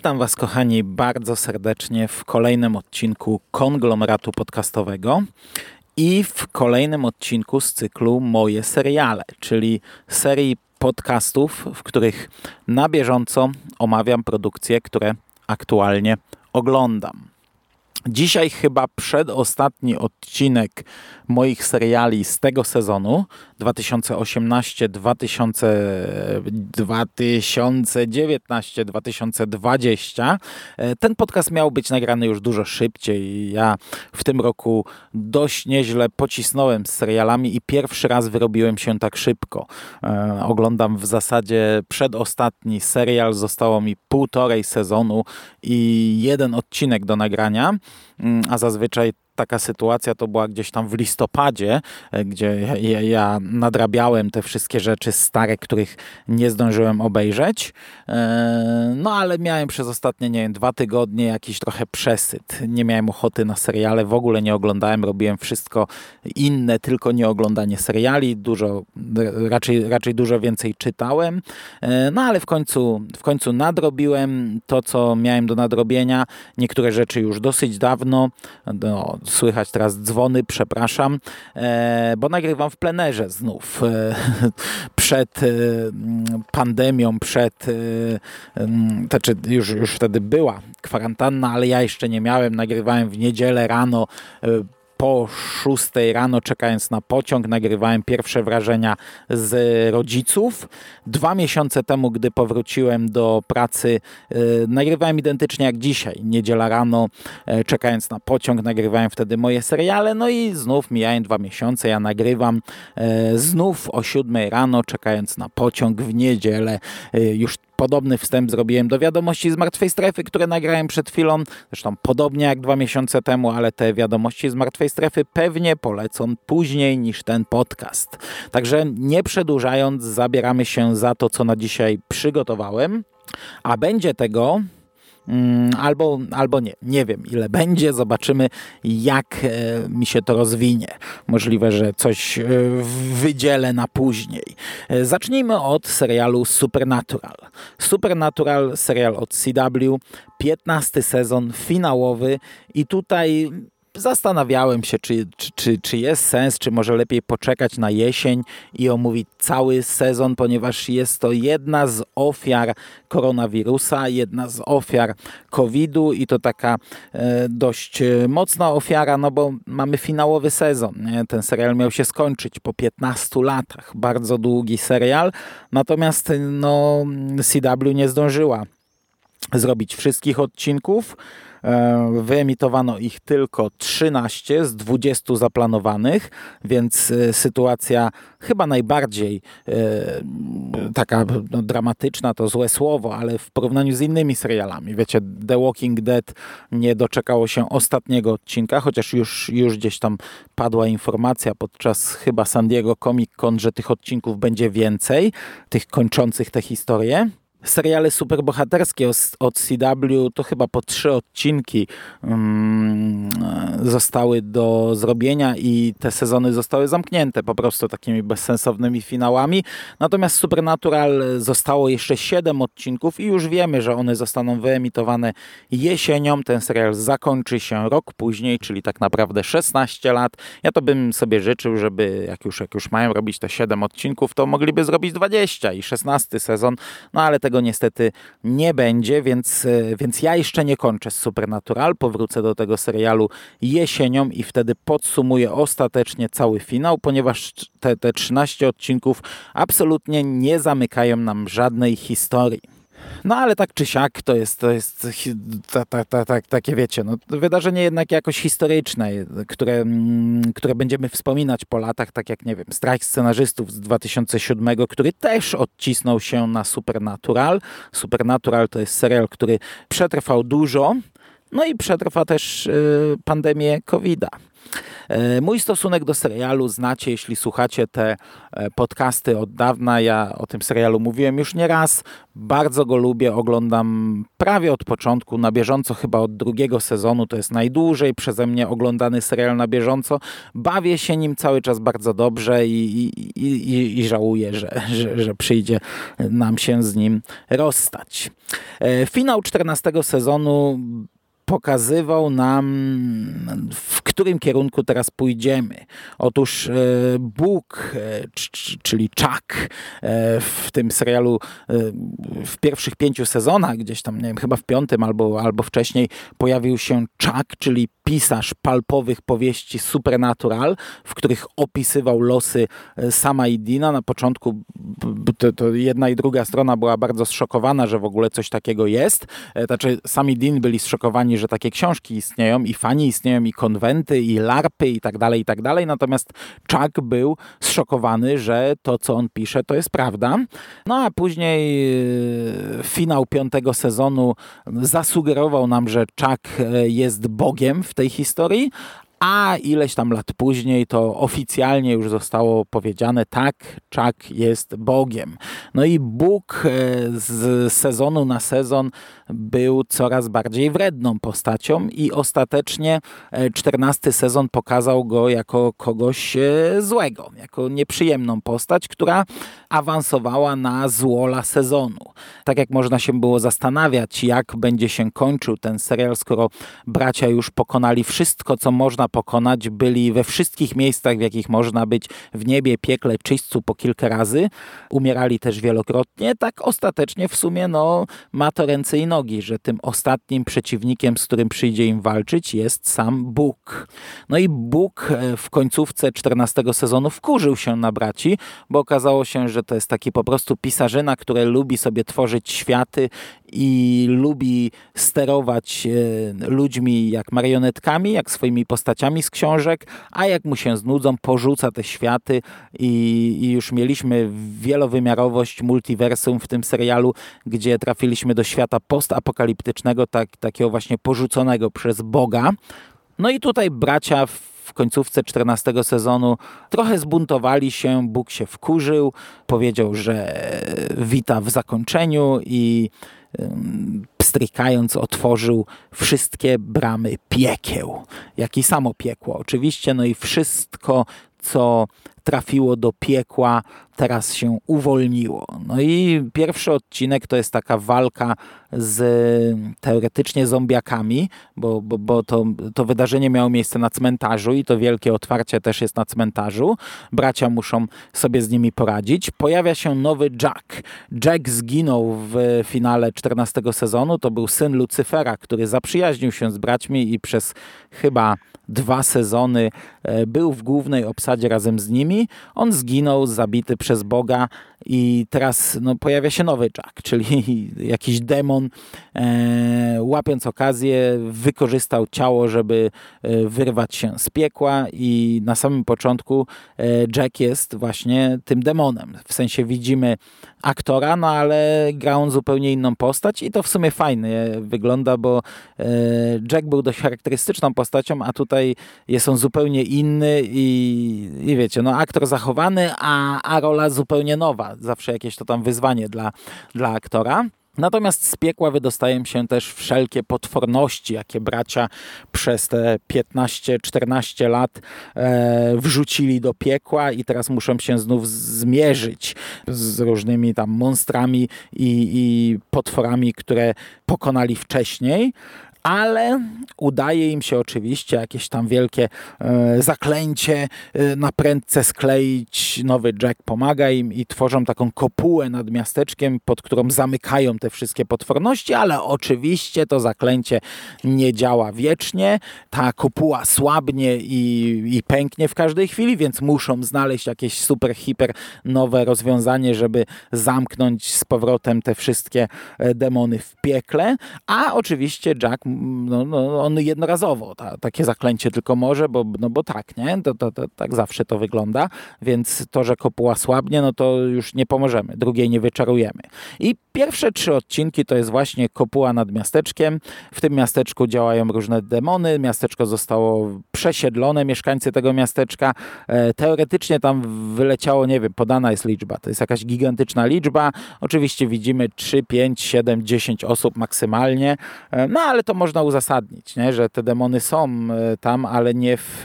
Witam Was, kochani, bardzo serdecznie w kolejnym odcinku konglomeratu podcastowego i w kolejnym odcinku z cyklu Moje seriale, czyli serii podcastów, w których na bieżąco omawiam produkcje, które aktualnie oglądam. Dzisiaj chyba przedostatni odcinek moich seriali z tego sezonu 2018, 2019, 2020. Ten podcast miał być nagrany już dużo szybciej. Ja w tym roku dość nieźle pocisnąłem z serialami i pierwszy raz wyrobiłem się tak szybko. E, oglądam w zasadzie przedostatni serial, zostało mi półtorej sezonu i jeden odcinek do nagrania, mm, a zazwyczaj taka sytuacja to była gdzieś tam w listopadzie, e, gdzie ja, ja nadrabiałem te wszystkie rzeczy stare, których nie zdążyłem obejrzeć. E, no ale miałem przez ostatnie, nie wiem, dwa tygodnie jakiś trochę przesyt. Nie miałem ochoty na seriale, w ogóle nie oglądałem, robiłem wszystko inne, tylko nie oglądanie seriali. Dużo, raczej, raczej dużo więcej czytałem. E, no ale w końcu, w końcu nadrobiłem to, co miałem do nadrobienia. Niektóre rzeczy już dosyć dawno. No, słychać teraz dzwony, przepraszam, e, bo nagrywam w plenerze znów. E, przed e, pandemią, przed, znaczy już, już wtedy była kwarantanna, ale ja jeszcze nie miałem. Nagrywałem w niedzielę rano po 6 rano, czekając na pociąg, nagrywałem pierwsze wrażenia z rodziców. Dwa miesiące temu, gdy powróciłem do pracy, yy, nagrywałem identycznie jak dzisiaj. Niedziela rano, yy, czekając na pociąg, nagrywałem wtedy moje seriale. No i znów mijają dwa miesiące, ja nagrywam yy, znów o 7 rano, czekając na pociąg w niedzielę. Już Podobny wstęp zrobiłem do wiadomości z martwej strefy, które nagrałem przed chwilą. Zresztą podobnie jak dwa miesiące temu, ale te wiadomości z martwej strefy pewnie polecą później niż ten podcast. Także nie przedłużając, zabieramy się za to, co na dzisiaj przygotowałem. A będzie tego albo, albo nie. Nie wiem ile będzie, zobaczymy jak e, mi się to rozwinie. Możliwe, że coś e, wydzielę na później. E, zacznijmy od serialu Supernatural. Supernatural, serial od CW, 15 sezon, finałowy i tutaj zastanawiałem się, czy, czy, czy jest sens, czy może lepiej poczekać na jesień i omówić cały sezon, ponieważ jest to jedna z ofiar koronawirusa, jedna z ofiar COVID-u i to taka e, dość e, mocna ofiara, no bo mamy finałowy sezon. Nie? Ten serial miał się skończyć po 15 latach. Bardzo długi serial, natomiast no, CW nie zdążyła zrobić wszystkich odcinków. E, wyemitowano ich tylko 13 z 20 zaplanowanych, więc e, sytuacja chyba najbardziej e, taka no, dramatyczna, to złe słowo, ale w porównaniu z innymi serialami. Wiecie, The Walking Dead nie doczekało się ostatniego odcinka, chociaż już, już gdzieś tam padła informacja podczas chyba San Diego Comic Con, że tych odcinków będzie więcej, tych kończących tę historię seriale superbohaterskie od CW to chyba po trzy odcinki um, zostały do zrobienia i te sezony zostały zamknięte po prostu takimi bezsensownymi finałami. Natomiast Supernatural zostało jeszcze siedem odcinków i już wiemy, że one zostaną wyemitowane jesienią. Ten serial zakończy się rok później, czyli tak naprawdę 16 lat. Ja to bym sobie życzył, żeby jak już, jak już mają robić te 7 odcinków, to mogliby zrobić 20 i 16 sezon, no ale te tego niestety nie będzie, więc, e, więc ja jeszcze nie kończę z Supernatural. Powrócę do tego serialu jesienią i wtedy podsumuję ostatecznie cały finał, ponieważ te, te 13 odcinków absolutnie nie zamykają nam żadnej historii. No ale tak czy siak to jest, to jest ta, ta, ta, ta, takie wiecie, no, wydarzenie jednak jakoś historyczne, które, mm, które będziemy wspominać po latach, tak jak nie wiem, strajk scenarzystów z 2007, który też odcisnął się na Supernatural. Supernatural to jest serial, który przetrwał dużo, no i przetrwa też y, pandemię COVID-a. E, mój stosunek do serialu znacie, jeśli słuchacie te e, podcasty od dawna. Ja o tym serialu mówiłem już nie raz. Bardzo go lubię, oglądam prawie od początku, na bieżąco, chyba od drugiego sezonu. To jest najdłużej przeze mnie oglądany serial na bieżąco. Bawię się nim cały czas bardzo dobrze i, i, i, i żałuję, że, że, że przyjdzie nam się z nim rozstać. E, finał 14 sezonu pokazywał nam, w którym kierunku teraz pójdziemy. Otóż e, Bóg, e, czyli Chuck, e, w tym serialu w pierwszych pięciu sezonach, gdzieś tam, nie wiem, chyba w piątym albo, albo wcześniej, pojawił się Chuck, czyli pisarz palpowych powieści Supernatural, w których opisywał losy sama i Dina. Na początku to, to jedna i druga strona była bardzo zszokowana, że w ogóle coś takiego jest. Znaczy, sami Dean byli zszokowani, że takie książki istnieją i fani istnieją i konwenty i larpy i tak dalej, i tak dalej. Natomiast Chuck był zszokowany, że to, co on pisze, to jest prawda. No a później e, finał piątego sezonu zasugerował nam, że Chuck e, jest Bogiem w tej historii, a ileś tam lat później to oficjalnie już zostało powiedziane, tak, Chuck jest Bogiem. No i Bóg e, z sezonu na sezon był coraz bardziej wredną postacią i ostatecznie e, czternasty sezon pokazał go jako kogoś e, złego, jako nieprzyjemną postać, która awansowała na złola sezonu. Tak jak można się było zastanawiać, jak będzie się kończył ten serial, skoro bracia już pokonali wszystko, co można pokonać, byli we wszystkich miejscach, w jakich można być, w niebie, piekle, czyśćcu po kilka razy, umierali też wielokrotnie, tak ostatecznie w sumie no, ma to ręce i nogi, że tym ostatnim przeciwnikiem, z którym przyjdzie im walczyć jest sam Bóg. No i Bóg e, w końcówce 14 sezonu wkurzył się na braci, bo okazało się, że to jest taki po prostu pisarzyna, który lubi sobie tworzyć światy i lubi sterować e, ludźmi jak marionetkami, jak swoimi postaciami z książek, a jak mu się znudzą, porzuca te światy i, i już mieliśmy wielowymiarowość multiversum w tym serialu, gdzie trafiliśmy do świata postapokaliptycznego, tak, takiego właśnie porzuconego przez Boga. No i tutaj bracia końcówce 14 sezonu. Trochę zbuntowali się, Bóg się wkurzył, powiedział, że wita w zakończeniu i pstrykając otworzył wszystkie bramy piekieł, jak i samo piekło oczywiście, no i wszystko, co trafiło do piekła, teraz się uwolniło. No i pierwszy odcinek to jest taka walka z teoretycznie zombiakami, bo, bo, bo to, to wydarzenie miało miejsce na cmentarzu i to wielkie otwarcie też jest na cmentarzu. Bracia muszą sobie z nimi poradzić. Pojawia się nowy Jack. Jack zginął w finale 14 sezonu. To był syn Lucyfera, który zaprzyjaźnił się z braćmi i przez chyba dwa sezony e, był w głównej obsadzie razem z nimi. On zginął, zabity przez Boga i teraz no, pojawia się nowy Jack, czyli jakiś demon, e, łapiąc okazję, wykorzystał ciało, żeby e, wyrwać się z piekła i na samym początku e, Jack jest właśnie tym demonem. W sensie widzimy aktora, no ale gra on zupełnie inną postać i to w sumie fajnie wygląda, bo e, Jack był dość charakterystyczną postacią, a tutaj jest on zupełnie inny i, i wiecie, no aktor zachowany, a, a rola zupełnie nowa zawsze jakieś to tam wyzwanie dla, dla aktora. Natomiast z piekła wydostają się też wszelkie potworności, jakie bracia przez te 15-14 lat e, wrzucili do piekła i teraz muszą się znów zmierzyć z różnymi tam monstrami i, i potworami, które pokonali wcześniej ale udaje im się oczywiście jakieś tam wielkie e, zaklęcie e, na prędce skleić. Nowy Jack pomaga im i tworzą taką kopułę nad miasteczkiem, pod którą zamykają te wszystkie potworności, ale oczywiście to zaklęcie nie działa wiecznie. Ta kopuła słabnie i, i pęknie w każdej chwili, więc muszą znaleźć jakieś super, hiper nowe rozwiązanie, żeby zamknąć z powrotem te wszystkie e, demony w piekle. A oczywiście Jack no, no, on jednorazowo ta, takie zaklęcie tylko może, bo, no bo tak, nie? To, to, to, tak zawsze to wygląda, więc to, że kopuła słabnie, no to już nie pomożemy, drugiej nie wyczarujemy. I pierwsze trzy odcinki to jest właśnie kopuła nad miasteczkiem. W tym miasteczku działają różne demony, miasteczko zostało przesiedlone, mieszkańcy tego miasteczka. E, teoretycznie tam wyleciało, nie wiem, podana jest liczba, to jest jakaś gigantyczna liczba. Oczywiście widzimy 3, 5, 7, 10 osób maksymalnie, e, no ale to można uzasadnić, nie? że te demony są e, tam, ale nie w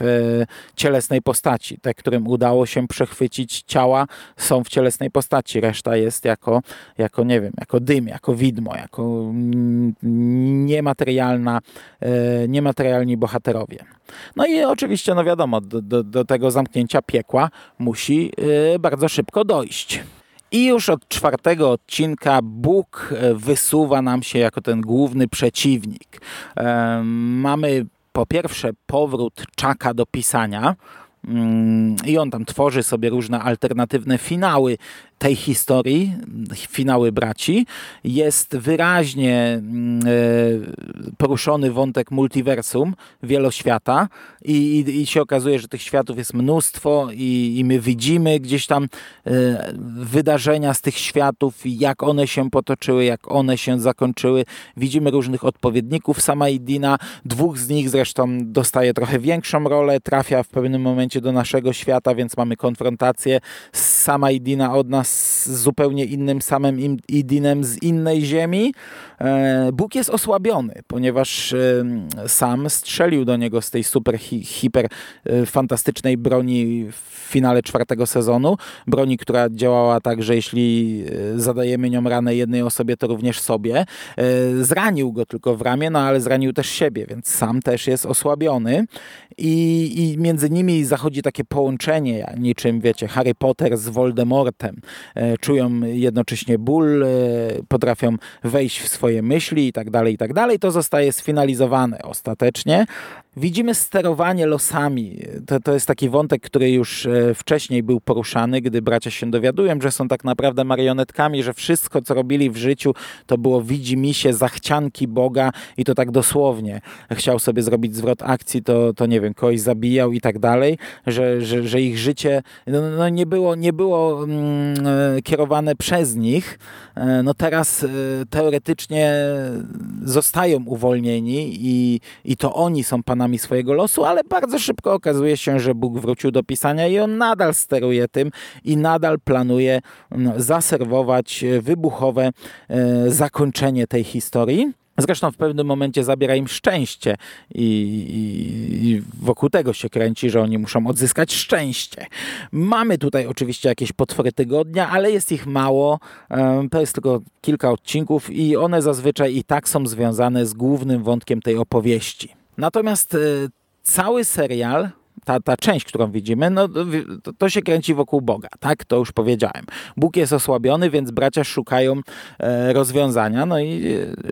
cielesnej postaci. Te, którym udało się przechwycić ciała, są w cielesnej postaci. Reszta jest jako, jako nie wiem, jako dym, jako widmo, jako niematerialna, niematerialni bohaterowie. No i oczywiście, no wiadomo, do, do, do tego zamknięcia piekła musi bardzo szybko dojść. I już od czwartego odcinka Bóg e, wysuwa nam się jako ten główny przeciwnik. Mamy po pierwsze powrót Czaka do pisania. Mm, I on tam tworzy sobie różne alternatywne finały tej historii, finały braci, jest wyraźnie mm, e, poruszony wątek multiversum, wieloświata i, i, i się okazuje, że tych światów jest mnóstwo i, i my widzimy gdzieś tam e, wydarzenia z tych światów, jak one się potoczyły, jak one się zakończyły. Widzimy różnych odpowiedników sama Idina, dwóch z nich zresztą dostaje trochę większą rolę, trafia w pewnym momencie do naszego świata, więc mamy konfrontację sama Idina od nas z zupełnie innym samym Idinem z innej ziemi. E, Bóg jest osłabiony, ponieważ e, sam strzelił do niego z tej super, hi, hiper e, fantastycznej broni w finale czwartego sezonu. Broni, która działała tak, że jeśli zadajemy nią ranę jednej osobie, to również sobie. Zranił go tylko w ramię, no ale zranił też siebie, więc sam też jest osłabiony. I, i między nimi zachodzi takie połączenie, niczym wiecie, Harry Potter z Voldemortem. Czują jednocześnie ból, potrafią wejść w swoje swoje myśli i tak dalej, i tak dalej. To zostaje sfinalizowane ostatecznie. Widzimy sterowanie losami. To, to jest taki wątek, który już e, wcześniej był poruszany, gdy bracia się dowiadują, że są tak naprawdę marionetkami, że wszystko, co robili w życiu, to było widzi się zachcianki Boga i to tak dosłownie. Chciał sobie zrobić zwrot akcji, to, to nie wiem, kogoś zabijał i tak dalej, że, że, że ich życie no, no nie było, nie było mm, e, kierowane przez nich. E, no teraz teoretycznie zostają uwolnieni i, i to oni są panami panami swojego losu, ale bardzo szybko okazuje się, że Bóg wrócił do pisania i on nadal steruje tym i nadal planuje mm, zaserwować wybuchowe e, zakończenie tej historii. Zresztą w pewnym momencie zabiera im szczęście i, i, i, wokół tego się kręci, że oni muszą odzyskać szczęście. Mamy tutaj oczywiście jakieś potwory tygodnia, ale jest ich mało. To jest tylko kilka odcinków i one zazwyczaj i tak są związane z głównym wątkiem tej opowieści. Natomiast e, cały serial ta, ta część, którą widzimy, no, to, to, się kręci wokół Boga, tak? To już powiedziałem. Bóg jest osłabiony, więc bracia szukają e, rozwiązania, no i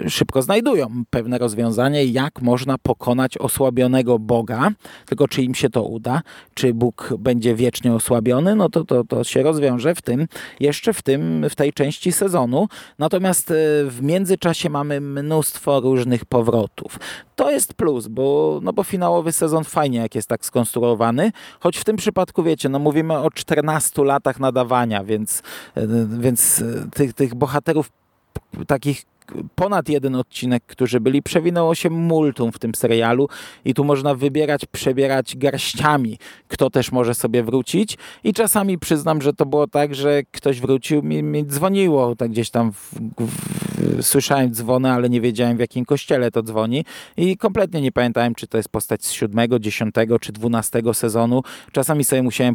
e, szybko znajdują pewne rozwiązanie, jak można pokonać osłabionego Boga. Tylko czy im się to uda, czy Bóg będzie wiecznie osłabiony, no to, to, to się rozwiąże w tym, jeszcze w tym, w tej części sezonu. Natomiast e, w międzyczasie mamy mnóstwo różnych powrotów. To jest plus, bo, no bo finałowy sezon fajnie, jak jest tak skonstruowany choć w tym przypadku, wiecie, no mówimy o 14 latach nadawania, więc, e, więc e, tych, tych bohaterów takich ponad jeden odcinek, którzy byli, przewinęło się multum w tym serialu i tu można wybierać, przebierać garściami, kto też może sobie wrócić i czasami przyznam, że to było tak, że ktoś wrócił, mi, mi dzwoniło, tak gdzieś tam w, w, słyszałem dzwony, ale nie wiedziałem w jakim kościele to dzwoni i kompletnie nie pamiętałem, czy to jest postać z siódmego, dziesiątego czy dwunastego sezonu. Czasami sobie musiałem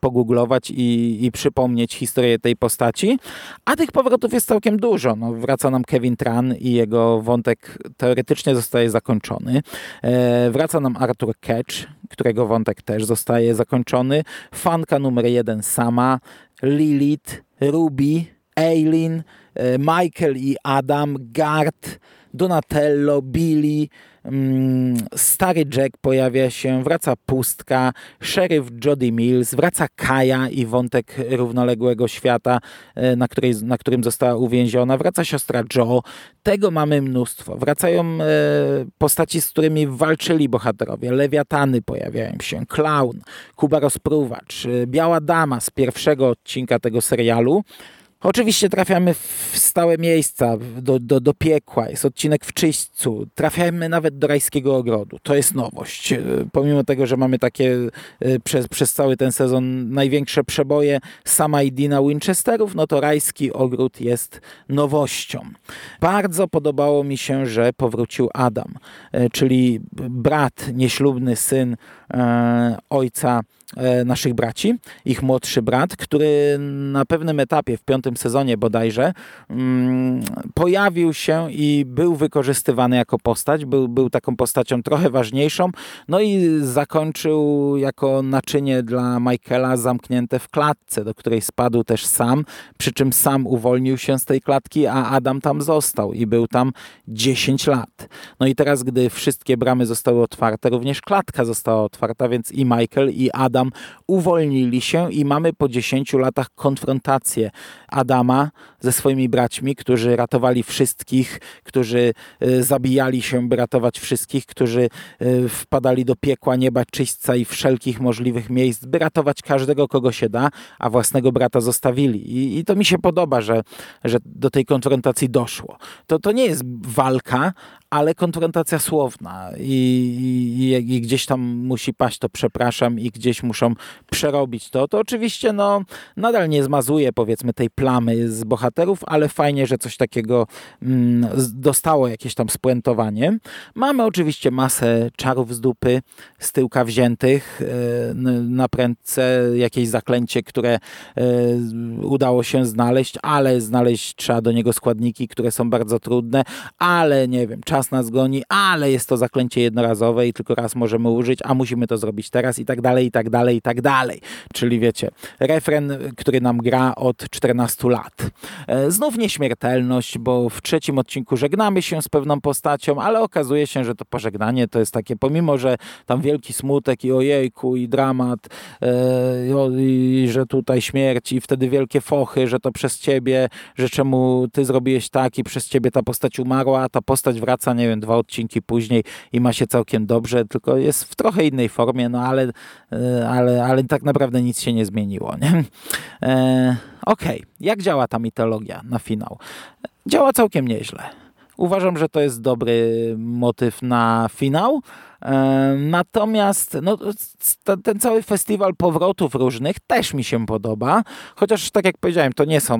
pogooglować i, i przypomnieć historię tej postaci, a tych powrotów jest całkiem dużo. No, wraca nam Kevin Kevin Tran i jego wątek teoretycznie zostaje zakończony. E, wraca nam Arthur Ketch, którego wątek też zostaje zakończony. Fanka numer jeden sama, Lilith, Ruby, Eileen, e, Michael i Adam, Gart, Donatello, Billy, Mm, stary Jack pojawia się, wraca Pustka, szeryf Jody Mills, wraca Kaja i wątek równoległego świata, e, na, której, na którym została uwięziona, wraca siostra Joe. Tego mamy mnóstwo. Wracają e, postaci, z którymi walczyli bohaterowie. Lewiatany pojawiają się, Clown, Kuba Rozpruwacz, e, Biała Dama z pierwszego odcinka tego serialu. Oczywiście trafiamy w stałe miejsca, do, do, do piekła, jest odcinek w czyśćcu, trafiamy nawet do rajskiego ogrodu. To jest nowość. E, pomimo tego, że mamy takie e, przez, przez cały ten sezon największe przeboje sama i Dina Winchesterów, no to rajski ogród jest nowością. Bardzo podobało mi się, że powrócił Adam, e, czyli brat, nieślubny syn ojca E, naszych braci, ich młodszy brat, który na pewnym etapie, w piątym sezonie bodajże, mm, pojawił się i był wykorzystywany jako postać, był, był taką postacią trochę ważniejszą, no i zakończył jako naczynie dla Michaela zamknięte w klatce, do której spadł też sam, przy czym sam uwolnił się z tej klatki, a Adam tam został i był tam 10 lat. No i teraz, gdy wszystkie bramy zostały otwarte, również klatka została otwarta, więc i Michael i Adam Adam uwolnili się i mamy po 10 latach konfrontację Adama ze swoimi braćmi, którzy ratowali wszystkich, którzy e, zabijali się, by ratować wszystkich, którzy e, wpadali do piekła nieba czyśćca i wszelkich możliwych miejsc, by ratować każdego, kogo się da, a własnego brata zostawili. I, i to mi się podoba, że, że do tej konfrontacji doszło. To, to nie jest walka, ale konfrontacja słowna I, i, i, gdzieś tam musi paść to przepraszam i gdzieś muszą przerobić to, to oczywiście no, nadal nie zmazuje powiedzmy tej plamy z bohaterów, ale fajnie, że coś takiego mm, dostało jakieś tam spuentowanie. Mamy oczywiście masę czarów z dupy, z tyłka wziętych, e, na prędce jakieś zaklęcie, które e, udało się znaleźć, ale znaleźć trzeba do niego składniki, które są bardzo trudne, ale nie wiem, czas nas goni, ale jest to zaklęcie jednorazowe i tylko raz możemy użyć, a musimy to zrobić teraz i tak dalej, i tak dalej, i tak dalej. Czyli wiecie, refren, który nam gra od 14 lat. E, znów nieśmiertelność, bo w trzecim odcinku żegnamy się z pewną postacią, ale okazuje się, że to pożegnanie to jest takie, pomimo, że tam wielki smutek i ojejku i dramat e, i że tutaj śmierć i wtedy wielkie fochy, że to przez ciebie, że czemu ty zrobiłeś tak i przez ciebie ta postać umarła, a ta postać wraca wraca, nie wiem, dwa odcinki później i ma się całkiem dobrze, tylko jest w trochę innej formie, no ale, e, ale, ale tak naprawdę nic się nie zmieniło. Nie? E, Okej, okay. jak działa ta mitologia na finał? Działa całkiem nieźle. Uważam, że to jest dobry motyw na finał. Natomiast no, ten cały festiwal powrotów różnych też mi się podoba, chociaż tak jak powiedziałem, to nie są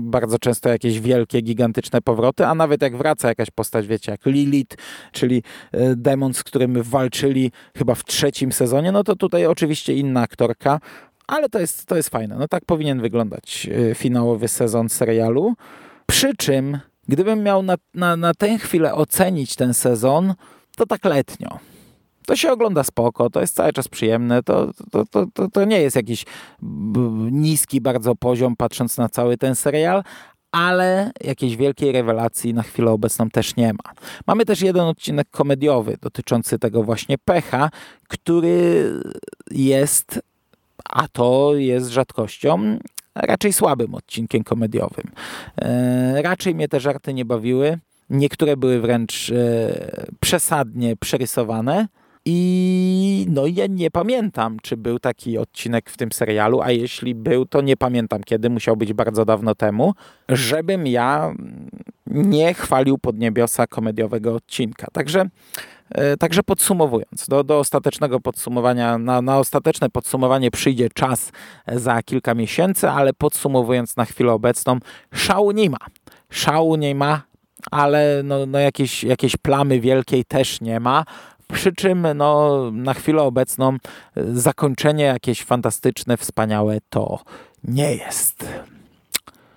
bardzo często jakieś wielkie, gigantyczne powroty, a nawet jak wraca jakaś postać, wiecie, jak Lilith, czyli e, demon, z którym walczyli chyba w trzecim sezonie, no to tutaj oczywiście inna aktorka, ale to jest, to jest fajne. No tak powinien wyglądać e, finałowy sezon serialu. Przy czym, gdybym miał na, na, na tę chwilę ocenić ten sezon, to tak letnio. To się ogląda spoko, to jest cały czas przyjemne, to, to, to, to, to nie jest jakiś niski bardzo poziom patrząc na cały ten serial, ale jakiejś wielkiej rewelacji na chwilę obecną też nie ma. Mamy też jeden odcinek komediowy dotyczący tego właśnie pecha, który jest, a to jest rzadkością, raczej słabym odcinkiem komediowym. E, raczej mnie te żarty nie bawiły. Niektóre były wręcz e, przesadnie przerysowane. I no ja nie pamiętam, czy był taki odcinek w tym serialu, a jeśli był, to nie pamiętam kiedy, musiał być bardzo dawno temu, żebym ja nie chwalił podniebiosa komediowego odcinka. Także, e, także podsumowując, do, do ostatecznego podsumowania, na, na ostateczne podsumowanie przyjdzie czas za kilka miesięcy, ale podsumowując na chwilę obecną, szału nie ma. Szału nie ma, ale no, no jakieś, jakieś plamy wielkiej też nie ma. Przy czym no, na chwilę obecną zakończenie jakieś fantastyczne, wspaniałe to nie jest.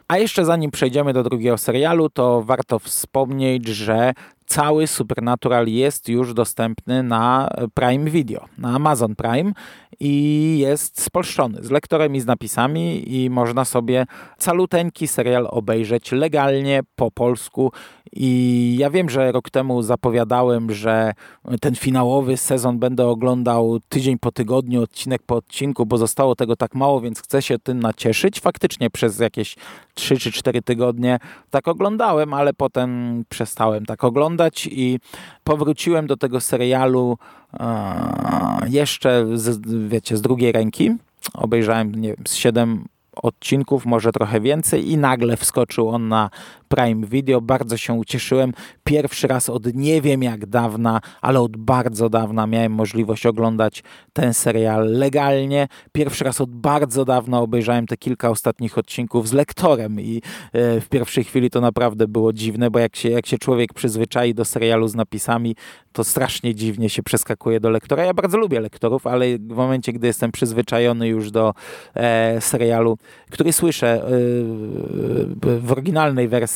A jeszcze zanim przejdziemy do drugiego serialu, to warto wspomnieć, że cały Supernatural jest już dostępny na Prime Video, na Amazon Prime i jest spolszczony z lektorem i z napisami i można sobie caluteńki serial obejrzeć legalnie po polsku I ja wiem, że rok temu zapowiadałem, że ten finałowy sezon będę oglądał tydzień po tygodniu, odcinek po odcinku, bo zostało tego tak mało, więc chcę się tym nacieszyć. Faktycznie przez jakieś 3 czy 4 tygodnie tak oglądałem, ale potem przestałem tak oglądać i powróciłem do tego serialu jeszcze z, wiecie, z drugiej ręki. Obejrzałem, nie wiem, z 7 odcinków, może trochę więcej i nagle wskoczył on na Prime Video. Bardzo się ucieszyłem. Pierwszy raz od nie wiem jak dawna, ale od bardzo dawna miałem możliwość oglądać ten serial legalnie. Pierwszy raz od bardzo dawna obejrzałem te kilka ostatnich odcinków z lektorem i e, w pierwszej chwili to naprawdę było dziwne, bo jak się, jak się człowiek przyzwyczai do serialu z napisami, to strasznie dziwnie się przeskakuje do lektora. Ja bardzo lubię lektorów, ale w momencie, gdy jestem przyzwyczajony już do e, serialu, który słyszę e, w oryginalnej wersji,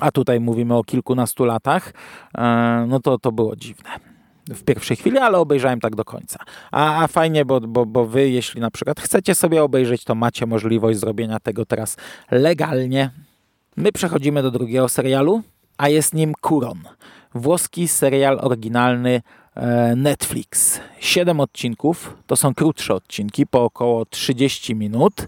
a tutaj mówimy o kilkunastu latach, e, no to to było dziwne w pierwszej chwili, ale obejrzałem tak do końca. A, a fajnie, bo, bo, bo wy, jeśli na przykład chcecie sobie obejrzeć, to macie możliwość zrobienia tego teraz legalnie. My przechodzimy do drugiego serialu, a jest nim Kuron. Włoski serial oryginalny Netflix. Siedem odcinków, to są krótsze odcinki, po około 30 minut.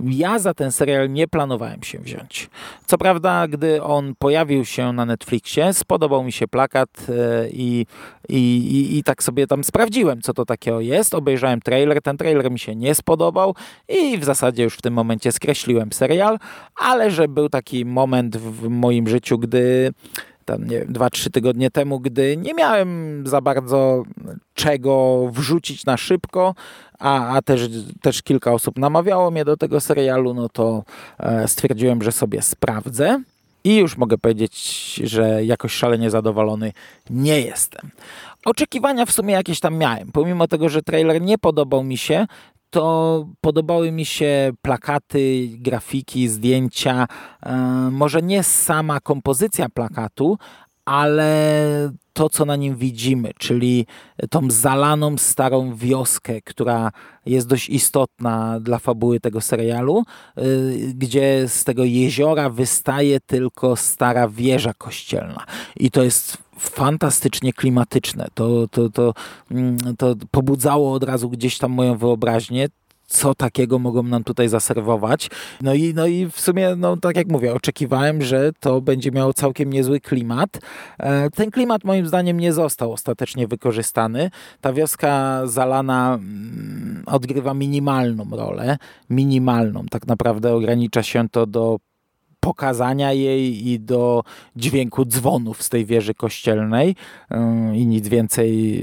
Ja za ten serial nie planowałem się wziąć. Co prawda, gdy on pojawił się na Netflixie, spodobał mi się plakat e, i, i, i, i tak sobie tam sprawdziłem, co to takiego jest. Obejrzałem trailer, ten trailer mi się nie spodobał i w zasadzie już w tym momencie skreśliłem serial, ale że był taki moment w moim życiu, gdy tam, nie wiem, dwa, trzy tygodnie temu, gdy nie miałem za bardzo czego wrzucić na szybko, a, a też, też kilka osób namawiało mnie do tego serialu, no to e, stwierdziłem, że sobie sprawdzę. I już mogę powiedzieć, że jakoś szalenie zadowolony nie jestem. Oczekiwania w sumie jakieś tam miałem. Pomimo tego, że trailer nie podobał mi się, to podobały mi się plakaty, grafiki, zdjęcia. E, może nie sama kompozycja plakatu, ale to, co na nim widzimy, czyli tą zalaną starą wioskę, która jest dość istotna dla fabuły tego serialu, e, gdzie z tego jeziora wystaje tylko stara wieża kościelna. I to jest fantastycznie klimatyczne. To, to, to, mm, to pobudzało od razu gdzieś tam moją wyobraźnię co takiego mogą nam tutaj zaserwować. No i, no i w sumie, no tak jak mówię, oczekiwałem, że to będzie miało całkiem niezły klimat. E, ten klimat moim zdaniem nie został ostatecznie wykorzystany. Ta wioska zalana mm, odgrywa minimalną rolę, minimalną. Tak naprawdę ogranicza się to do pokazania jej i do dźwięku dzwonów z tej wieży kościelnej i nic więcej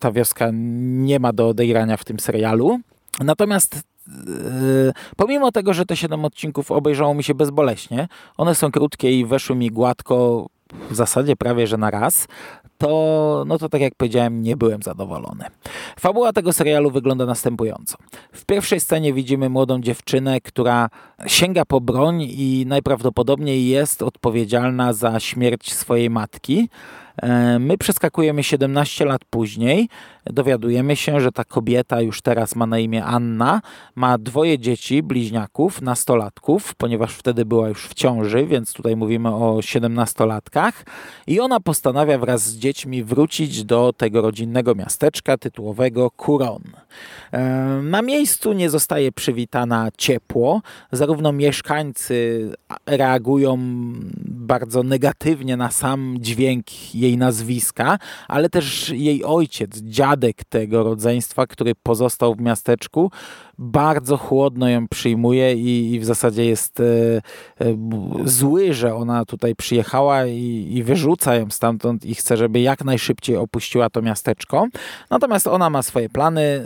ta wioska nie ma do odegrania w tym serialu. Natomiast Yy, pomimo tego, że te 7 odcinków obejrzało mi się bezboleśnie, one są krótkie i weszły mi gładko, w zasadzie prawie że na raz, to, no to tak jak powiedziałem, nie byłem zadowolony. Fabuła tego serialu wygląda następująco. W pierwszej scenie widzimy młodą dziewczynę, która sięga po broń i najprawdopodobniej jest odpowiedzialna za śmierć swojej matki. E, my przeskakujemy 17 lat później, dowiadujemy się, że ta kobieta już teraz ma na imię Anna, ma dwoje dzieci, bliźniaków, nastolatków, ponieważ wtedy była już w ciąży, więc tutaj mówimy o 17-latkach i ona postanawia wraz z dziećmi wrócić do tego rodzinnego miasteczka tytułowego Kuron. E, na miejscu nie zostaje przywitana ciepło, zarówno mieszkańcy reagują bardzo negatywnie na sam dźwięk jej nazwiska, ale też jej ojciec, dziadek tego rodzeństwa, który pozostał w miasteczku, bardzo chłodno ją przyjmuje i, i w zasadzie jest e, e, zły, że ona tutaj przyjechała i, i wyrzuca ją stamtąd i chce, żeby jak najszybciej opuściła to miasteczko. Natomiast ona ma swoje plany, e,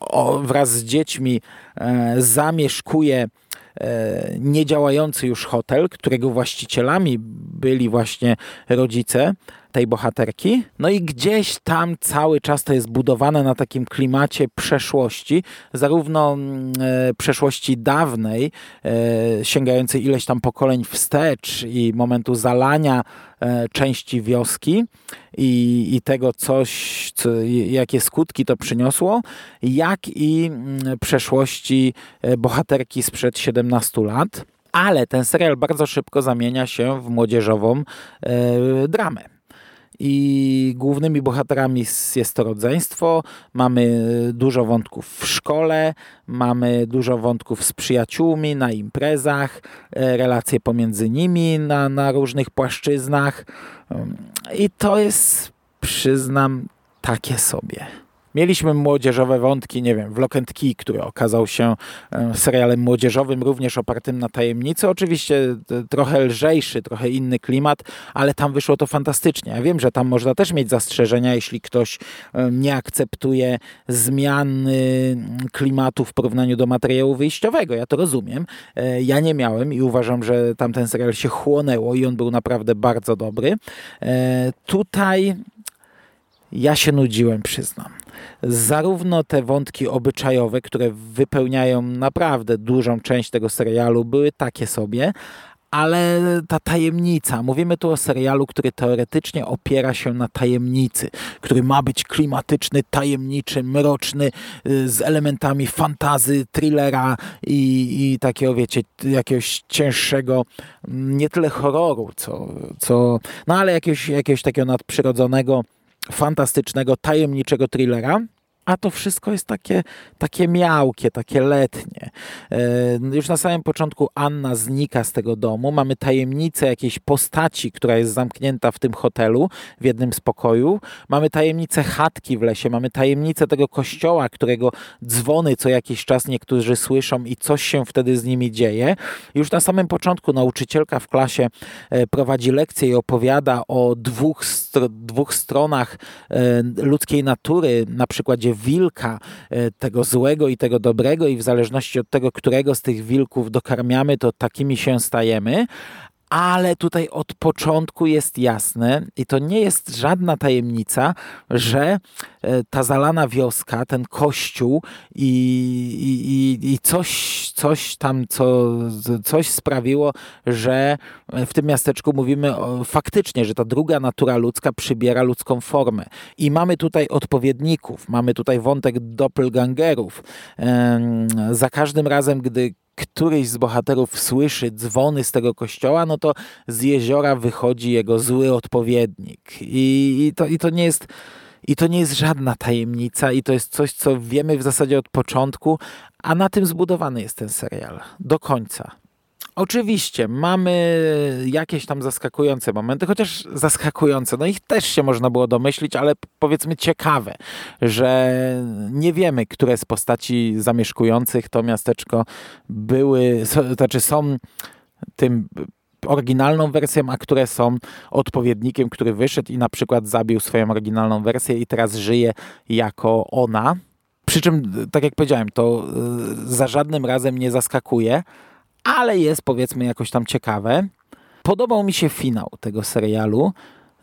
o, wraz z dziećmi e, zamieszkuje niedziałający już hotel, którego właścicielami byli właśnie rodzice tej bohaterki. No i gdzieś tam cały czas to jest budowane na takim klimacie przeszłości, zarówno mm, e, przeszłości dawnej, e, sięgającej ileś tam pokoleń wstecz i momentu zalania e, części wioski i, i tego coś, co, jakie skutki to przyniosło, jak i mm, przeszłości bohaterki sprzed 17 lat. Ale ten serial bardzo szybko zamienia się w młodzieżową e, dramę i głównymi bohaterami jest to rodzeństwo. Mamy dużo wątków w szkole, mamy dużo wątków z przyjaciółmi na imprezach, e, relacje pomiędzy nimi na, na różnych płaszczyznach. I to jest, przyznam, takie sobie. Mieliśmy młodzieżowe wątki, nie wiem, w Lock and Key, który okazał się e, serialem młodzieżowym, również opartym na tajemnicy. Oczywiście trochę lżejszy, trochę inny klimat, ale tam wyszło to fantastycznie. Ja wiem, że tam można też mieć zastrzeżenia, jeśli ktoś e, nie akceptuje zmiany klimatu w porównaniu do materiału wyjściowego. Ja to rozumiem. E, ja nie miałem i uważam, że tamten serial się chłonęło i on był naprawdę bardzo dobry. Tutaj ja się nudziłem, przyznam. Zarówno te wątki obyczajowe, które wypełniają naprawdę dużą część tego serialu, były takie sobie, ale ta tajemnica, mówimy tu o serialu, który teoretycznie opiera się na tajemnicy, który ma być klimatyczny, tajemniczy, mroczny, y, z elementami fantazy, thrillera i, i takiego, wiecie, jakiegoś cięższego, nie tyle horroru, co, co no ale jakiegoś, jakiegoś takiego nadprzyrodzonego, fantastycznego, tajemniczego thrillera a to wszystko jest takie, takie miałkie, takie letnie. E, już na samym początku Anna znika z tego domu. Mamy tajemnicę jakiejś postaci, która jest zamknięta w tym hotelu, w jednym z pokoju. Mamy tajemnicę chatki w lesie, mamy tajemnicę tego kościoła, którego dzwony co jakiś czas niektórzy słyszą i coś się wtedy z nimi dzieje. Już na samym początku nauczycielka w klasie e, prowadzi lekcję i opowiada o dwóch, dwóch stronach e, ludzkiej natury, na przykładzie wilka, e, tego złego i tego dobrego i w zależności od tego, którego z tych wilków dokarmiamy, to takimi się stajemy, ale tutaj od początku jest jasne i to nie jest żadna tajemnica, że e, ta zalana wioska, ten kościół i, i, i coś, coś tam, co, coś sprawiło, że w tym miasteczku mówimy o, faktycznie, że ta druga natura ludzka przybiera ludzką formę. I mamy tutaj odpowiedników, mamy tutaj wątek doppelgangerów. Za każdym razem, gdy któryś z bohaterów słyszy dzwony z tego kościoła, no to z jeziora wychodzi jego zły odpowiednik. I, i, to, i to nie jest. I to nie jest żadna tajemnica, i to jest coś, co wiemy w zasadzie od początku, a na tym zbudowany jest ten serial. Do końca. Oczywiście mamy jakieś tam zaskakujące momenty, chociaż zaskakujące, no ich też się można było domyślić, ale powiedzmy ciekawe, że nie wiemy, które z postaci zamieszkujących to miasteczko były, znaczy są tym oryginalną wersją, a które są odpowiednikiem, który wyszedł i na przykład zabił swoją oryginalną wersję i teraz żyje jako ona. Przy czym, tak jak powiedziałem, to y, za żadnym razem nie zaskakuje, ale jest powiedzmy jakoś tam ciekawe. Podobał mi się finał tego serialu.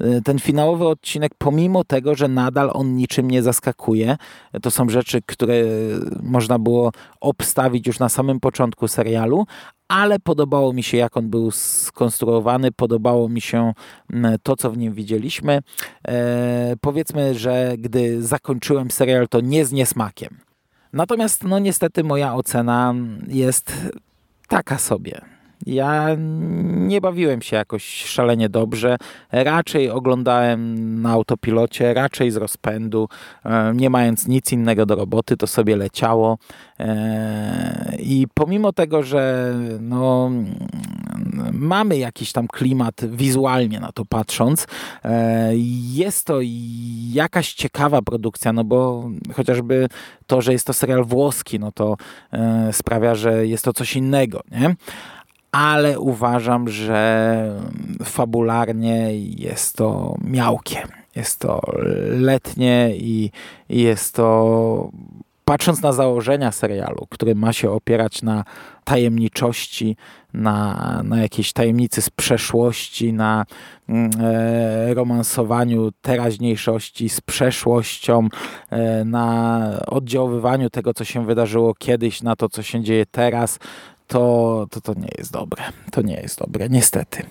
Y, ten finałowy odcinek, pomimo tego, że nadal on niczym nie zaskakuje, to są rzeczy, które można było obstawić już na samym początku serialu, ale podobało mi się, jak on był skonstruowany, podobało mi się mm, to, co w nim widzieliśmy. E, powiedzmy, że gdy zakończyłem serial, to nie z niesmakiem. Natomiast, no niestety, moja ocena jest taka sobie. Ja nie bawiłem się jakoś szalenie dobrze. Raczej oglądałem na autopilocie, raczej z rozpędu, e, nie mając nic innego do roboty, to sobie leciało. E, I pomimo tego, że no, mamy jakiś tam klimat wizualnie na to patrząc, e, jest to jakaś ciekawa produkcja, no bo chociażby to, że jest to serial włoski, no to sprawia, że jest to coś innego, nie? Ale uważam, że fabularnie jest to miałkie. Jest to letnie i jest to patrząc na założenia serialu, który ma się opierać na tajemniczości, na, na jakiejś tajemnicy z przeszłości, na mm, e, romansowaniu teraźniejszości z przeszłością, e, na oddziaływaniu tego, co się wydarzyło kiedyś, na to, co się dzieje teraz, to, to, to nie jest dobre. To nie jest dobre, niestety.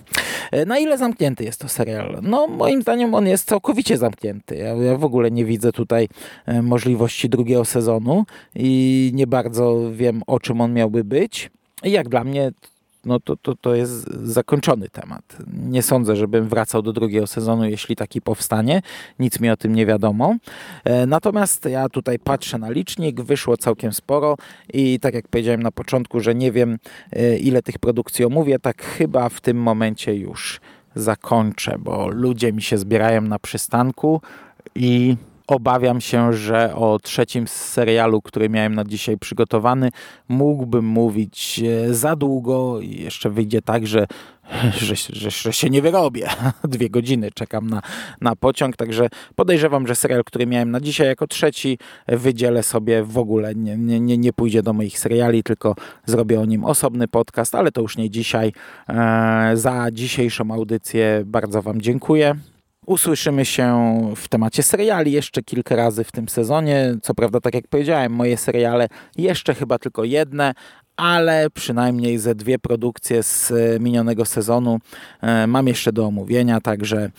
E, na ile zamknięty jest to serial? No, moim zdaniem on jest całkowicie zamknięty. Ja, ja w ogóle nie widzę tutaj e, możliwości drugiego sezonu i nie bardzo wiem, o czym on miałby być. I jak dla mnie no to, to, to jest zakończony temat. Nie sądzę, żebym wracał do drugiego sezonu, jeśli taki powstanie. Nic mi o tym nie wiadomo. E, natomiast ja tutaj patrzę na licznik, wyszło całkiem sporo i tak jak powiedziałem na początku, że nie wiem e, ile tych produkcji omówię, tak chyba w tym momencie już zakończę, bo ludzie mi się zbierają na przystanku i obawiam się, że o trzecim serialu, który miałem na dzisiaj przygotowany, mógłbym mówić e, za długo i jeszcze wyjdzie tak, że, że, że, że się nie wyrobię. Dwie godziny czekam na, na pociąg, także podejrzewam, że serial, który miałem na dzisiaj jako trzeci, wydzielę sobie w ogóle, nie, nie, nie pójdzie do moich seriali, tylko zrobię o nim osobny podcast, ale to już nie dzisiaj. E, za dzisiejszą audycję bardzo Wam dziękuję. Usłyszymy się w temacie seriali jeszcze kilka razy w tym sezonie. Co prawda, tak jak powiedziałem, moje seriale jeszcze chyba tylko jedne, ale przynajmniej ze dwie produkcje z minionego sezonu e, mam jeszcze do omówienia, także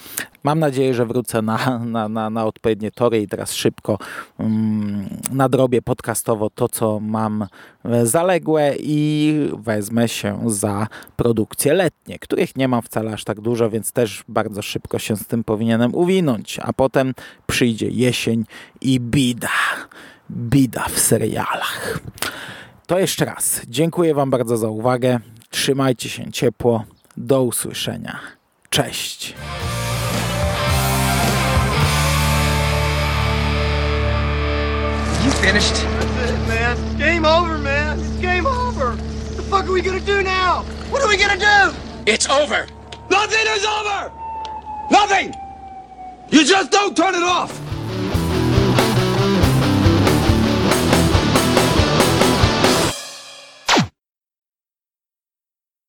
mam nadzieję, że wrócę na, na, na, na odpowiednie tory i teraz szybko um, nadrobię podcastowo to, co mam e, zaległe i wezmę się za produkcje letnie, których nie mam wcale aż tak dużo, więc też bardzo szybko się z tym powinienem uwinąć, a potem przyjdzie jesień i bida, bida w serialach. To jeszcze raz dziękuję Wam bardzo za uwagę. Trzymajcie się ciepło. Do usłyszenia. Cześć. You finished? That's it, man. Game over, man. It's game over. What the fuck are we gonna do now? What are we gonna do? It's over. Nothing is over! Nothing! You just don't turn it off!